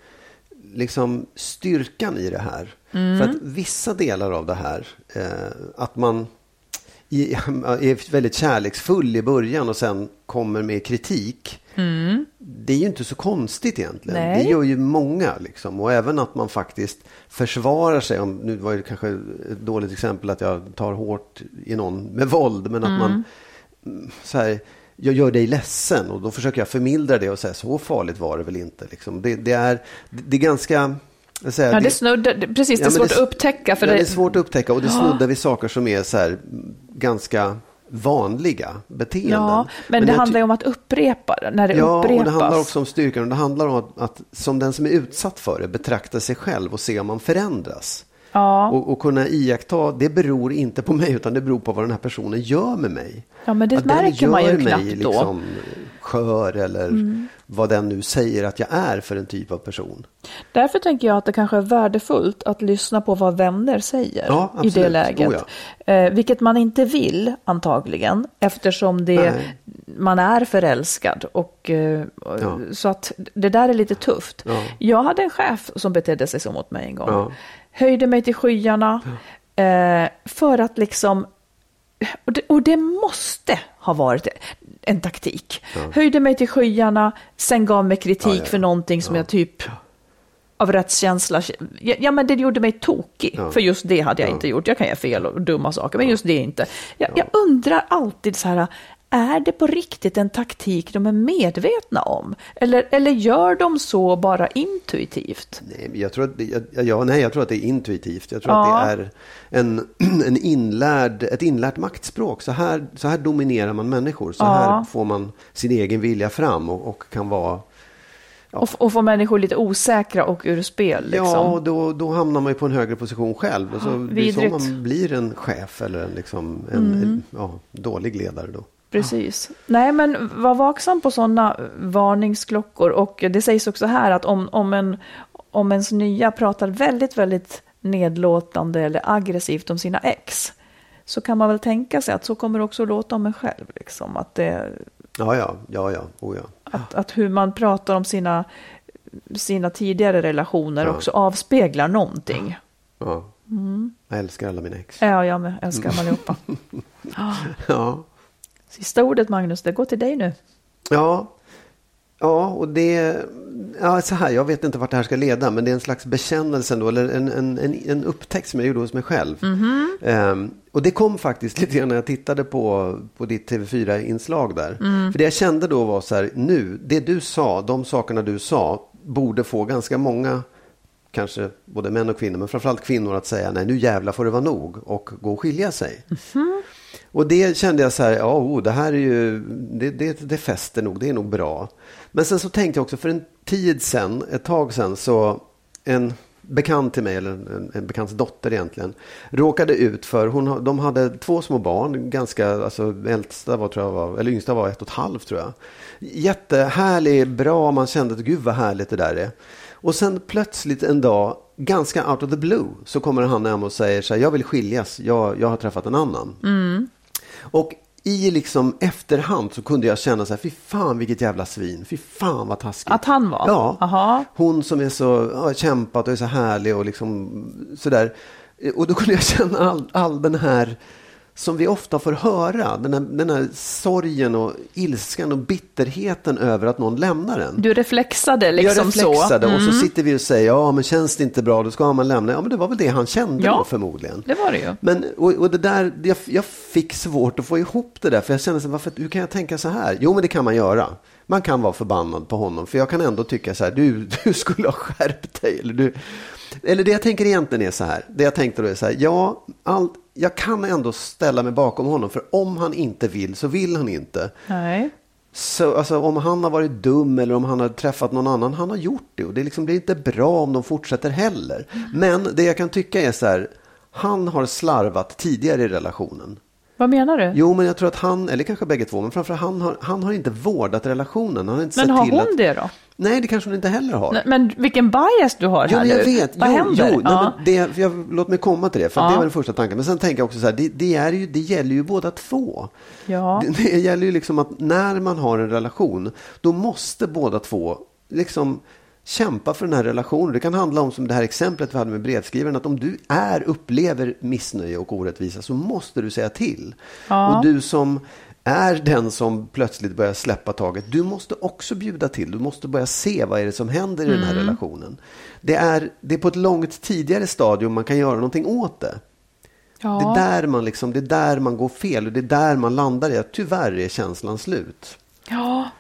liksom styrkan i det här. Mm. För att vissa delar av det här, eh, att man i, är väldigt kärleksfull i början och sen kommer med kritik. Det är ju inte så konstigt egentligen. Mm. Nej. Det gör ju många. Liksom. Och även att man faktiskt försvarar sig. Om, nu var det kanske ett dåligt exempel att jag tar hårt i någon med våld. Men att man mm, så här, jag gör dig ledsen och då försöker jag förmildra det och säga så farligt var det väl inte. Liksom. Det, det, är, det är ganska... säger, Ja, det snuddar, det- precis, det är Ja, svårt att upptäcka. För ja, det, det är svårt att upptäcka och det snuddar vid saker som är så här, ganska vanliga beteenden. ja, men, det jag handlar ju om att upprepa det, när det Ja, upprepas. och det handlar också om styrkan. Och det handlar om att, att som den som är utsatt för det betrakta sig själv och se om man förändras. Ja. Och, och kunna iaktta, det beror inte på mig utan det beror på vad den här personen gör med mig. Ja, men det Att märker man ju gör mig knappt då. liksom skör eller Mm. vad den nu säger att jag är för en typ av person. Därför tänker jag att det kanske är värdefullt att lyssna på vad vänner säger Ja, i det läget. Oh, eh, vilket man inte vill antagligen eftersom det, Nej. man är förälskad. Och, eh, Ja. Så att det där är lite tufft. Ja. Jag hade en chef som betedde sig så mot mig en gång. Höjde mig till skyarna eh, för att liksom och det, och det måste ha varit en taktik. Höjde mig till skyarna, sen gav mig kritik Ja, ja, ja. för någonting som jag typ av rättskänsla, ja, ja men det gjorde mig tokig. Ja. För just det hade jag Ja. inte gjort. Jag kan göra fel och dumma saker, men just det inte. Jag, jag undrar alltid så här, är det på riktigt en taktik de är medvetna om? Eller, eller gör de så bara intuitivt? Jag tror att det, ja, ja, nej, jag tror att det är intuitivt. Jag tror Ja. att det är en, en inlärd, ett inlärt maktspråk. Så här, så här dominerar man människor. Så Ja. här får man sin egen vilja fram och, och kan vara... Och, och få människor lite osäkra och ur spel. Liksom. Ja, och då, då hamnar man ju på en högre position själv. Och så, det är så. Mm. man blir en chef eller en, liksom, en, en ja, dålig ledare då. Precis. Nej, men var vaksam på sådana varningsklockor. Och det sägs också här att om, om, en, om ens nya pratar väldigt, väldigt nedlåtande eller aggressivt om sina ex, så kan man väl tänka sig att så kommer det också låta om en själv. Liksom. Att, det, Ja, ja, ja, ja, oh, ja. att, att hur man pratar om sina, sina tidigare relationer Ja. också avspeglar någonting. ja. Mm. Jag älskar alla mina ex. Ja, jag med. Älskar dem allihopa. Ja. Sista ordet, Magnus, det går till dig nu. Ja, Ja, och det... Ja, så här, jag vet inte vart det här ska leda, men det är en slags bekännelse ändå, eller en, en, en, en upptäckt som jag gjorde hos mig själv. Ehm, och det kom faktiskt lite grann när jag tittade på, på ditt TV4-inslag där. För det jag kände då var så här, nu, det du sa, de sakerna du sa, borde få ganska många, kanske både män och kvinnor, men framförallt kvinnor att säga, nej nu jävla får det vara nog och gå och skilja sig. Och det kände jag så här, ja, oh, det här är ju, det, det, det fäster nog, det är nog bra. Men sen så tänkte jag också, för en tid sen, ett tag sen, så en bekant till mig, eller en, en bekants dotter egentligen, råkade ut för, hon, de hade två små barn, ganska, alltså äldsta var tror jag var, eller yngsta var ett och ett halvt tror jag. Jättehärlig, bra, man kände att gud vad härligt det där är. Och sen plötsligt en dag, ganska out of the blue, så kommer han hem och säger så här, jag vill skiljas, jag, jag har träffat en annan. Och i liksom efterhand så kunde jag känna så här, fy fan vilket jävla svin, fy fan vad taskigt. Att han var? Ja. Aha. Hon som är så, har kämpat och är så härlig och liksom sådär. Och då kunde jag känna all, all den här, som vi ofta får höra, den här, den här sorgen och ilskan och bitterheten över att någon lämnar en. Du reflexade liksom jag reflexade så. och så Mm. sitter vi och säger, ja men känns det inte bra, då ska man lämna. Ja men det var väl det han kände Ja. då förmodligen. Det var det ju. Men, och, och det där, jag, jag fick svårt att få ihop det där, för jag kände så varför, hur kan jag tänka så här? Jo, men det kan man göra. Man kan vara förbannad på honom, för jag kan ändå tycka så här, du, du skulle ha skärpt dig. Eller, du, eller det jag tänker egentligen är så här, det jag tänkte då är så här, ja, allt, jag kan ändå ställa mig bakom honom, för om han inte vill så vill han inte. Nej. Så, alltså, om han har varit dum eller om han har träffat någon annan, han har gjort det. Och det liksom blir inte bra om de fortsätter heller. Men det jag kan tycka är så här, han har slarvat tidigare i relationen. Vad menar du? Jo, men jag tror att han, eller kanske bägge två, men framförallt han har, han har inte vårdat relationen. Han har inte Men har hon att, det då? Nej, det kanske hon inte heller har. Nej, Men vilken bias du har Jo, här jag nu. vet. Vad jo, händer? Jo, nej, ja. men det, jag, låt mig komma till det, för Ja. det var den första tanken. Men sen tänker jag också så här, det, det, är ju, det gäller ju båda två. Ja. Det, det gäller ju liksom att när man har en relation, då måste båda två liksom kämpa för den här relationen. Det kan handla om som det här exemplet vi hade med brevskrivaren, att om du är, upplever missnöje och orättvisa så måste du säga till. Ja. Och du som är den som plötsligt börjar släppa taget, du måste också bjuda till. Du måste börja se vad är det som händer i den här relationen. Det är, det är på ett långt tidigare stadium man kan göra någonting åt det. Ja. Det, är där man liksom, det är där man går fel och det är där man landar i att tyvärr är känslan slut. ja.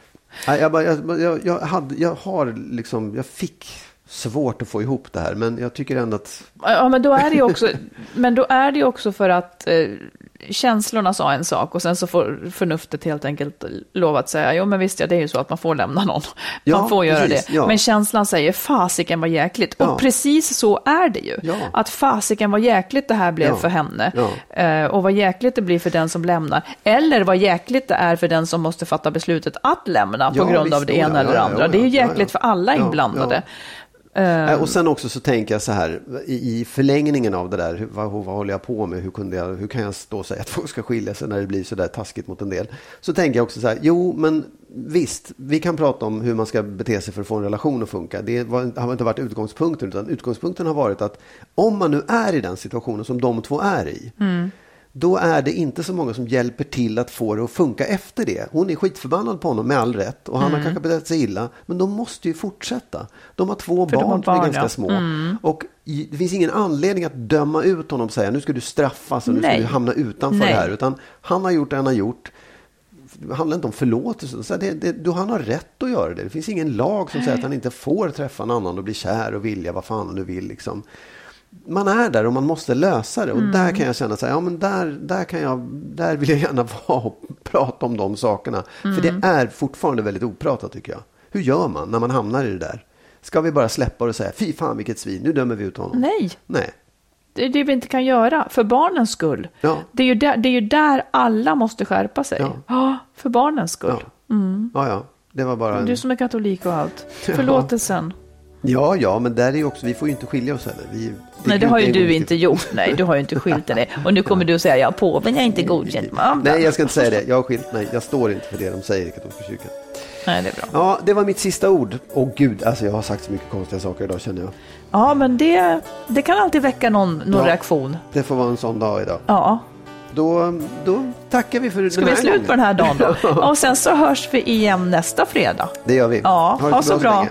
Jag, bara, jag, jag, jag, hade, jag har liksom, jag fick svårt att få ihop det här men jag tycker ändå att Ja, men då är det ju också, men då är det också för att eh, känslorna sa en sak och sen så får förnuftet helt enkelt lov att säga, jo men visst ja, det är ju så att man får lämna någon. Man Ja, får göra precis, det. ja. Men känslan säger, fasiken vad jäkligt. Ja. Och precis så är det ju. Att fasiken vad jäkligt det här blev för henne. Eh, och vad jäkligt det blir för den som lämnar. Eller vad jäkligt det är för den som måste fatta beslutet att lämna på grund visst, av det ena eller det andra. det är ju jäkligt för alla inblandade. Nej, Och sen också så tänker jag så här, i, i förlängningen av det där, hur, vad, vad håller jag på med? Hur, kunde jag, hur kan jag stå och säga att folk ska skilja sig när det blir så där taskigt mot en del? Så tänker jag också så här, jo men visst, vi kan prata om hur man ska bete sig för att få en relation att funka. Det var, har inte varit utgångspunkten, utan utgångspunkten har varit att om man nu är i den situationen som de två är i, då är det inte så många som hjälper till att få det att funka efter det. Hon är skitförbannad på honom med all rätt och han har kanske betett sig illa. Men de måste ju fortsätta. De har två För barn, har som är ganska ja. små. Och i- det finns ingen anledning att döma ut honom och säga nu ska du straffas och nu Nej. ska du hamna utanför Nej. det här. Utan han har gjort det han har gjort. Det handlar inte om förlåtelse. Så det, det, du, han har rätt att göra det. Det finns ingen lag som säger att han inte får träffa en annan och bli kär och vilja vad fan nu vill. Liksom man är där och man måste lösa det. Och Mm. där kan jag känna så här, ja men där, där, kan jag, där vill jag gärna vara och prata om de sakerna. För Mm. det är fortfarande väldigt opratat tycker jag. Hur gör man när man hamnar i det där? Ska vi bara släppa och säga, fy fan vilket svin, nu dömer vi ut honom. Nej. Nej. Det är det vi inte kan göra, för barnens skull. Ja. Det, är ju där, det är där alla måste skärpa sig. Ja. Ja, för barnens skull. Ja. ja, ja. Det var bara en... Du som är katolik och allt. Förlåtelsen. Ja, ja, men där är också, vi får ju inte skilja oss heller. Vi, Nej, det har ju du inte gjort. Nej, du har ju inte skilt dig. Och nu kommer du att säga, ja, påven är inte godkänd. Ja, Nej, jag ska inte säga det. Jag har skilt mig. Jag står inte för det de säger i katolska kyrkan. Nej, det är bra. Ja, det var mitt sista ord. Åh gud, alltså jag har sagt så mycket konstiga saker idag känner jag. Ja, men det, det kan alltid väcka någon, någon Ja. reaktion. Det får vara en sån dag idag. Ja, Då då, tackar vi för Ska den vi här slut gången. på den här dagen då? Och sen så hörs vi igen nästa fredag. Det gör vi. Ja, det ha så bra. länge.